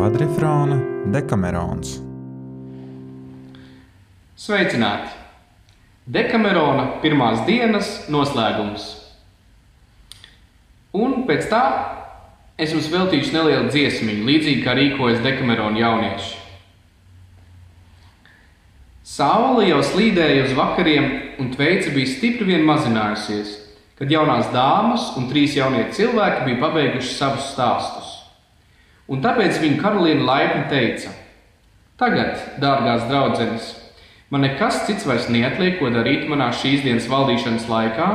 kvadrifrāna Dekamerons. Sveicināti! Dekamerona pirmās dienas noslēgums. Un pēc tā es jums veltīšu nelielu dziesmiņu, līdzīgi kā rīkojas Dekamerona jaunieši. Saule jau slīdēja uz vakariem, un tveica bija stipri vien mazinājusies, kad jaunās dāmas un trīs jaunie cilvēki bija pabeiguši savus stāstus. Un tāpēc viņa karaliene laipni teica: Tagad, dārgās draudzenes, Man nekas cits vairs neatliek, ko darīt manā šīs dienas valdīšanas laikā,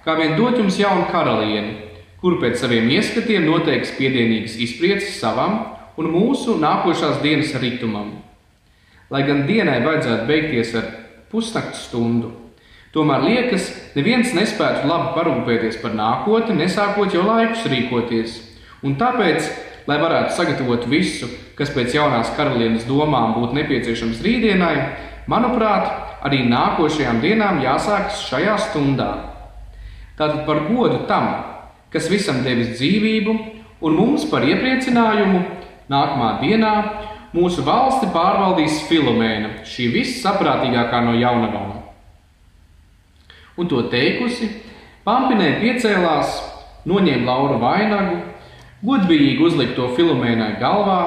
kā vien dot jums jaunu karalieni, kuru pēc saviem ieskatiem noteiks piedienīgas izpriecas savam un mūsu nākošās dienas ritumam. Lai gan dienai vajadzētu beigties ar pusnakts stundu, tomēr liekas, neviens nespētu labi parūpēties par nākotni, nesākot jau laikus rīkoties. Un tāpēc, lai varētu sagatavot visu, kas pēc jaunās karalienes domām būtu nepieciešams rītdienai, Manuprāt, arī nākošajām dienām jāsākas šajā stundā. Tātad par godu tam, kas visam devis dzīvību, un mums par iepriecinājumu nākamā dienā mūsu valsti pārvaldīs Filomēna, šī vissaprātīgākā no jaunavām. Un to teikusi, Pampinē piecēlās, noņēma Laura vainagu, godbijīgi uzlika to Filomēnai galvā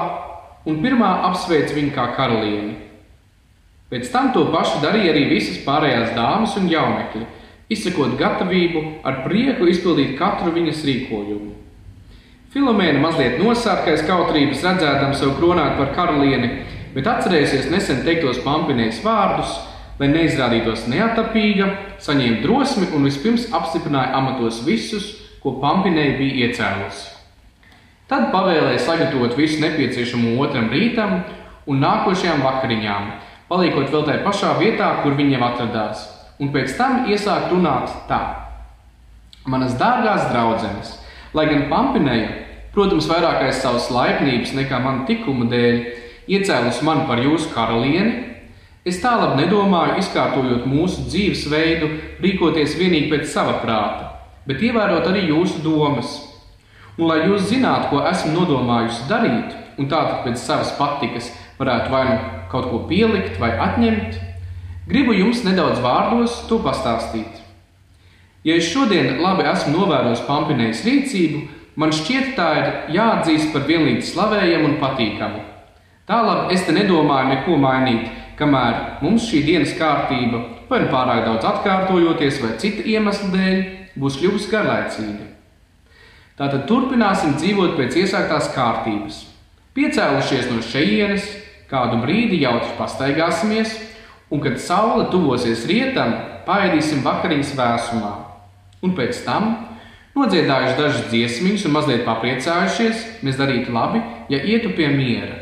un pirmā apsveic viņu kā karalieni. Pēc tam to pašu darīja arī visas pārējās dāmas un jaunekļi, izsakot gatavību ar prieku izpildīt katru viņas rīkojumu. Filomēna mazliet nosārkais kautrības redzēdam sev kronāt par karalieni, bet atcerēsies nesen teiktos pampinējas vārdus, lai neizrādītos neatapīga, saņēma drosmi un vispirms apstiprināja amatos visus, ko pampinēja bija iecēlusi. Tad pavēlēja sagatavot visu nepieciešamo otram rītam un nākošajām vakariņām, paliekot vēl tajā pašā vietā, kur viņi jau atradās, un pēc tam iesāk runāt tā: Manas dārgās draudzenes, lai gan Pampinēja, protams, vairāk aiz savas laipnības nekā man tikuma dēļ, iecēlus mani par jūsu karalieni, es tālāk nedomāju, izkārtojot mūsu dzīvesveidu, rīkoties vienīgi pēc sava prāta, bet ievērot arī jūsu domas. Un lai jūs zinātu, ko esmu nodomājusi darīt, un tātad pēc savas patikas varētu vai nu kaut ko pielikt vai atņemt, gribu jums nedaudz vārdos to pastāstīt. Ja es šodien labi esmu novērojis Pampinējas rīcību, man šķiet tā ir jāatzīst par vienlīdz slavējamu un patīkamu. Tālāk es te nedomāju neko mainīt, kamēr mums šī dienas kārtība, vai nu pārāk daudz atkārtojoties, vai cita iemesla dēļ, būs kļuvusi garlaicīga. Tātad turpināsim dzīvot pēc iesāktās kārtības. Piecēlušies no šejienes, Kādu brīdi jautri pastaigāsimies, un kad saule tuvosies rietam, paēdīsim vakariņas vēsumā. Un pēc tam, nodziedājuši dažas dziesmiņas un mazliet papriecājušies, mēs darītu labi, ja ietu pie miera.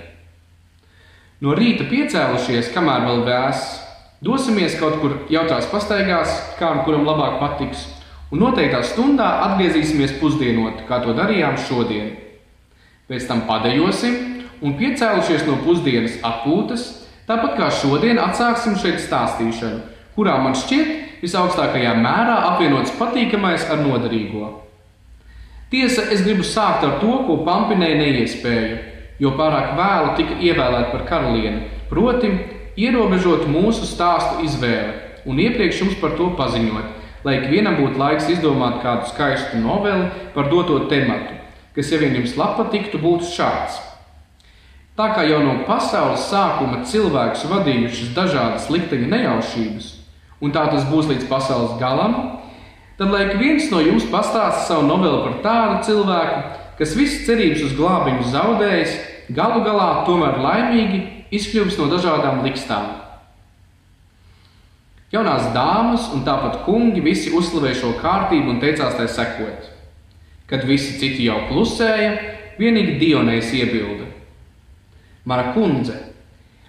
No rīta piecēlušies, kamēr vēl vēss, dosimies kaut kur jautrās pastaigās, kā un kuram labāk patiks, un noteiktā stundā atgriezīsimies pusdienot, kā to darījām šodien. Pēc tam padejosim un piecēlušies no pusdienas atpūtas, tāpat kā šodien atsāksim šeit stāstīšanu, kurā man šķiet visaugstākajā mērā apvienots patīkamais ar noderīgo. Tiesa, es gribu sākt ar to, ko Pampinēja neiespēja, jo pārāk vēlu tika ievēlēta par karalieni, proti, ierobežot mūsu stāstu izvēli un iepriekš jums par to paziņot, lai ikvienam būtu laiks izdomāt kādu skaistu noveli par doto tematu, kas, ja vien jums lapa tiktu, būtu šāds. Tā kā jau no pasaules sākuma cilvēkus vadījušas dažādas likteņa nejaušības, un tā tas būs līdz pasaules galam, tad lai viens no jums pastāsta savu novelu par tādu cilvēku, kas visas cerības uz glābiņu zaudējis, galu galā tomēr laimīgi izkļuvis no dažādām likstām. Jaunās dāmas un tāpat kungi visi uzslavēja šo kārtību un teicās tai sekot. Kad visi citi jau klusēja, vienīgi Dionējs iebilda: Mana kundze,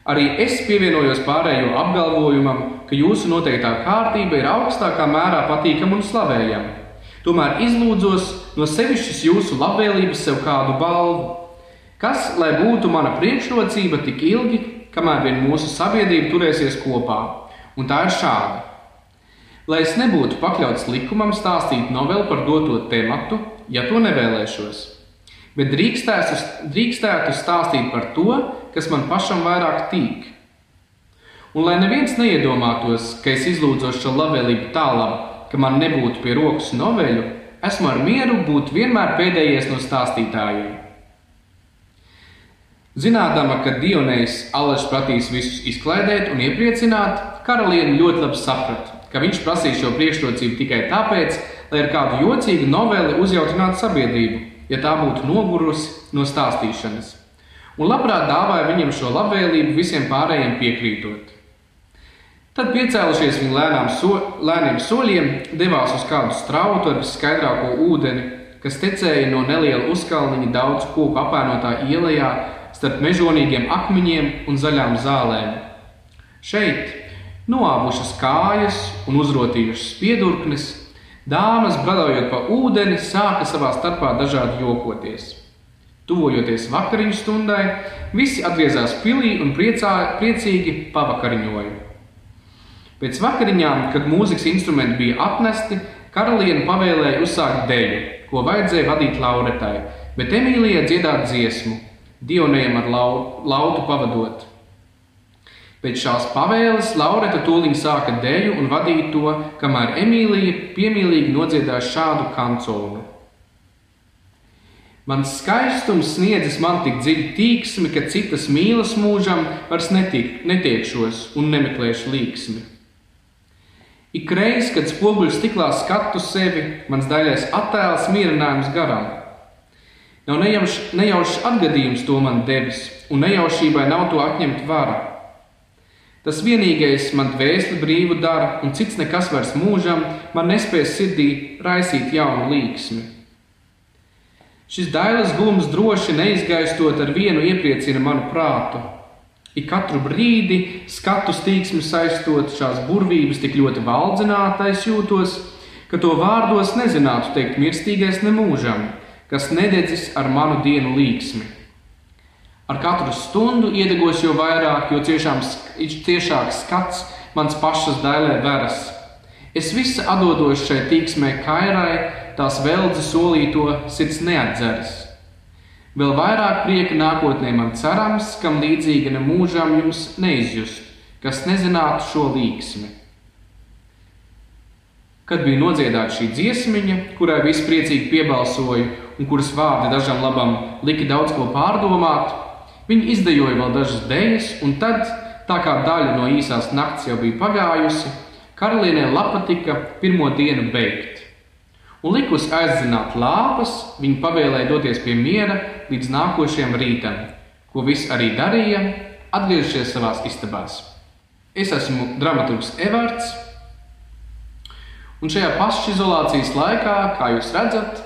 arī es pievienojos pārējo apgalvojumam, ka jūsu noteiktā kārtība ir augstākā mērā patīkama un slavējama. Tomēr izlūdzos no sevišķas jūsu labvēlības sev kādu balvu. Kas, lai būtu mana priekšrocība tik ilgi, kamēr vien mūsu sabiedrība turēsies kopā, un tā ir šāda. Lai es nebūtu pakļauts likumam stāstīt novelu par doto tematu, ja to nevēlēšos. bet drīkstētu, drīkstētu stāstīt par to, kas man pašam vairāk tīk. Un lai neviens neiedomātos, ka es izlūdzos šo labvēlību tālāk, ka man nebūtu pie rokas noveļu, esmu ar mieru būt vienmēr pēdējais no stāstītājiem. Zinādama, ka Dionējs Alešs prasīs visus izklaidēt un iepriecināt, karaliene ļoti labi saprata, ka viņš prasīs šo priekšrocību tikai tāpēc, lai ar kādu jocīgu noveli uzjautinātu sabiedrību, ja tā būtu nogurusi no stāstīšanas, un labprāt dāvāja viņam šo labvēlību visiem pārējiem piekrītot. Tad piecēlušies viņi lēnām so, lēniem soļiem, devās uz kādu strautu ar viskaidrāko ūdeni, kas tecēja no neliela uzkalniņa daudz koku apēnotā ielā starp mežonīgiem akmeņiem un zaļām zālēm. Šeit, noāvušas kājas un uzrotījušas piedurknes, dāmas, bradājot pa ūdeni, sāka savā starpā dažādi jokoties. Tuvojoties vakariņu stundai, visi atgriezās pilī un priecā, priecīgi pavakariņoja. Pēc vakariņām, kad mūzikas instrumenti bija atnesti, karaliene pavēlēja uzsākt deju, ko vajadzēja vadīt Lauretai, bet Emīlijai dziedāt dziesmu, Dionējam ar lau, lautu pavadot. Pēc šās pavēles Laureta tūlīt sāka deju un vadīja to, kamēr Emīlija piemīlīgi nodziedāja šādu kanconu. Mans skaistums sniedzis man tik dziļu tīksmi, ka citas mīlas mūžam vairs netiek, netiekšos un nemeklēšu līksmi. Ikreiz, kad spoguļu stiklā skatu sevi, mans daļais attēls mierinājums garam. Nav nejaušs nejauš atgadījums to man devis, un nejaušībai nav to atņemt vara. Tas vienīgais man dvēseli brīvu dara, un cits nekas vairs mūžam man nespēs sirdī raisīt jaunu līksmi. Šis dailas gums droši neizgaistot ar vienu iepriecina manu prātu. Ik katru brīdi skatu stīksmi saistot šās burvības tik ļoti valdzinātais jūtos, ka to vārdos nezinātu teikt mirstīgais nemūžam kas nededzis ar manu dienu līksmi. Ar katru stundu iedegos jau vairāk, jo ciešām, ciešāk skats mans pašas dailē veras. Es visa atdodos šai tīksmē kairai, tās veldzi solīto sirds neatdzeras. Vēl vairāk prieka nākotnē man cerams, kam līdzīga ne mūžām jums neizjust, kas nezinātu šo līksmi. Kad bija nodziedāta šī dziesmiņa, kurai visi priecīgi piebalsoja, un kuras vārdi dažam labam lika daudz ko pārdomāt, viņi izdejoja vēl dažas dēļas, un tad, tā kā daļa no īsās nakts jau bija pagājusi, karalienē lapa tika pirmo dienu beigt. Un likus aizdzināt lāpas, viņa pavēlēja doties pie miera līdz nākošajam rītam, ko viss arī darīja, atgriežoties savās istabās. Es esmu dramaturgs Evarts, un šajā pašizolācijas laikā, kā jūs redzat,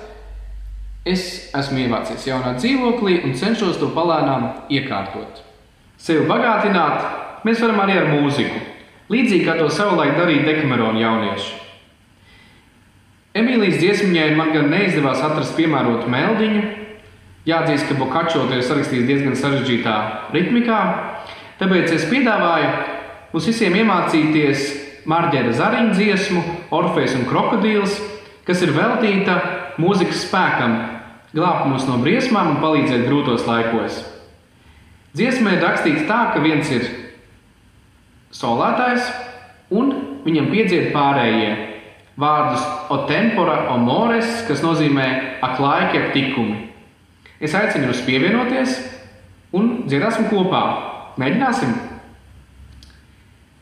Es esmu ievācies jaunā dzīvoklī un cenšos to palēnām iekārtot. Sevi bagātināt mēs varam arī ar mūziku, līdzīgi kā to savulaik darīja dekamerona jaunieši. Emīlijas dziesmiņai man gan neizdevās atrast piemērotu meldiņu. Jāatzīst, ka Bokačo to ir sarakstījis diezgan sarežģītā ritmikā, tāpēc es piedāvāju mums visiem iemācīties Marģēra Zariņa dziesmu, Orfejs un Krokodils, kas ir veltīta mūzikas spēkam, glābt mūs no briesmām un palīdzēt grūtos laikos. Dziesmē ir rakstīts tā, ka viens ir solētājs, un viņam piedzied pārējie vārdus o tempora, o mores, kas nozīmē ak laiki, ak tikumi. Es aicinu jūs pievienoties un dziedāsim kopā. Mēģināsim!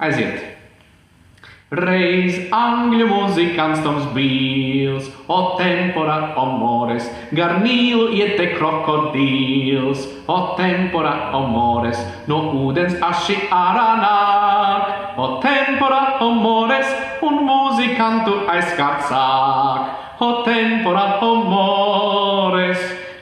Aiziet! Reis angli musicans toms bils, o tempora amores, garnil iete crocodils, o tempora amores, no udens asci aranac, o tempora amores, un musicantu aescatsac, o tempora amores,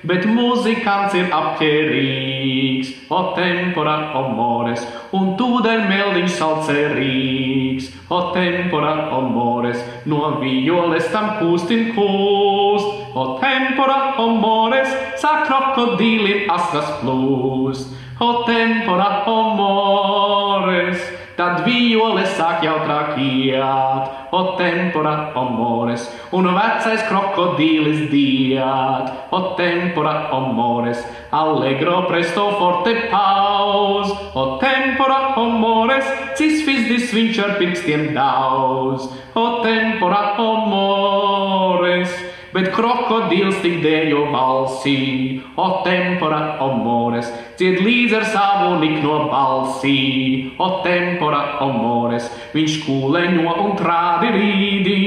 bet muzikants ir apķērīgs, o tempora, o mores, un tūdaļ meldiņš salcerīgs, o tempora, o mores, no violes tam kūstin kūst, o tempora, o mores, sāk krokodīlim asras plūst, o tempora, o mores, tad viole sāk jautrāk iet, o tempora omores, un vecais krokodīlis diet, o tempora omores, allegro presto forte pauz, o tempora omores, cis fizdis viņš ar pirkstiem daudz, o tempora omores bet krokodils tik dēļo balsī, o tempora omores, ciet līdz ar savu nikno balsī, o tempora omores, viņš kūleņo un trādi rīdī,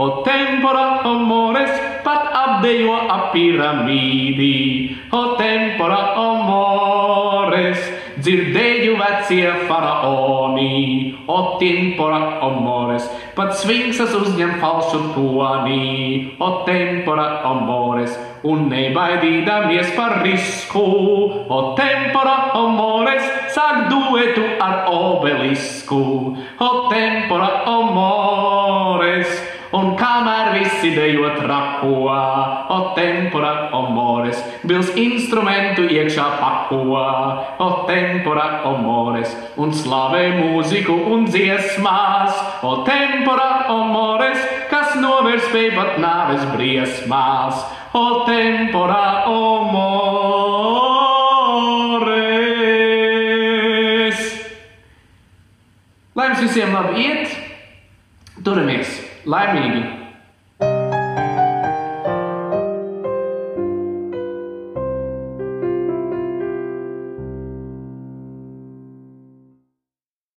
o tempora omores, pat apdejo ap piramīdī, o tempora omores. Dzirdēju vecie faraoni, o tempora omores, pat svinksas uzņem falšu toni, o tempora omores, un nebaidīdamies par risku, o tempora omores, sāk duetu ar obelisku, o tempora dejo trako, o tempora omores, bils instrumentu iekšā pako, o tempora omores, un slavē mūziku un dziesmās, o tempora omores, kas novērs spēj pat nāves briesmās, o tempora omores. Lai jums visiem labi iet, turamies! laimīgi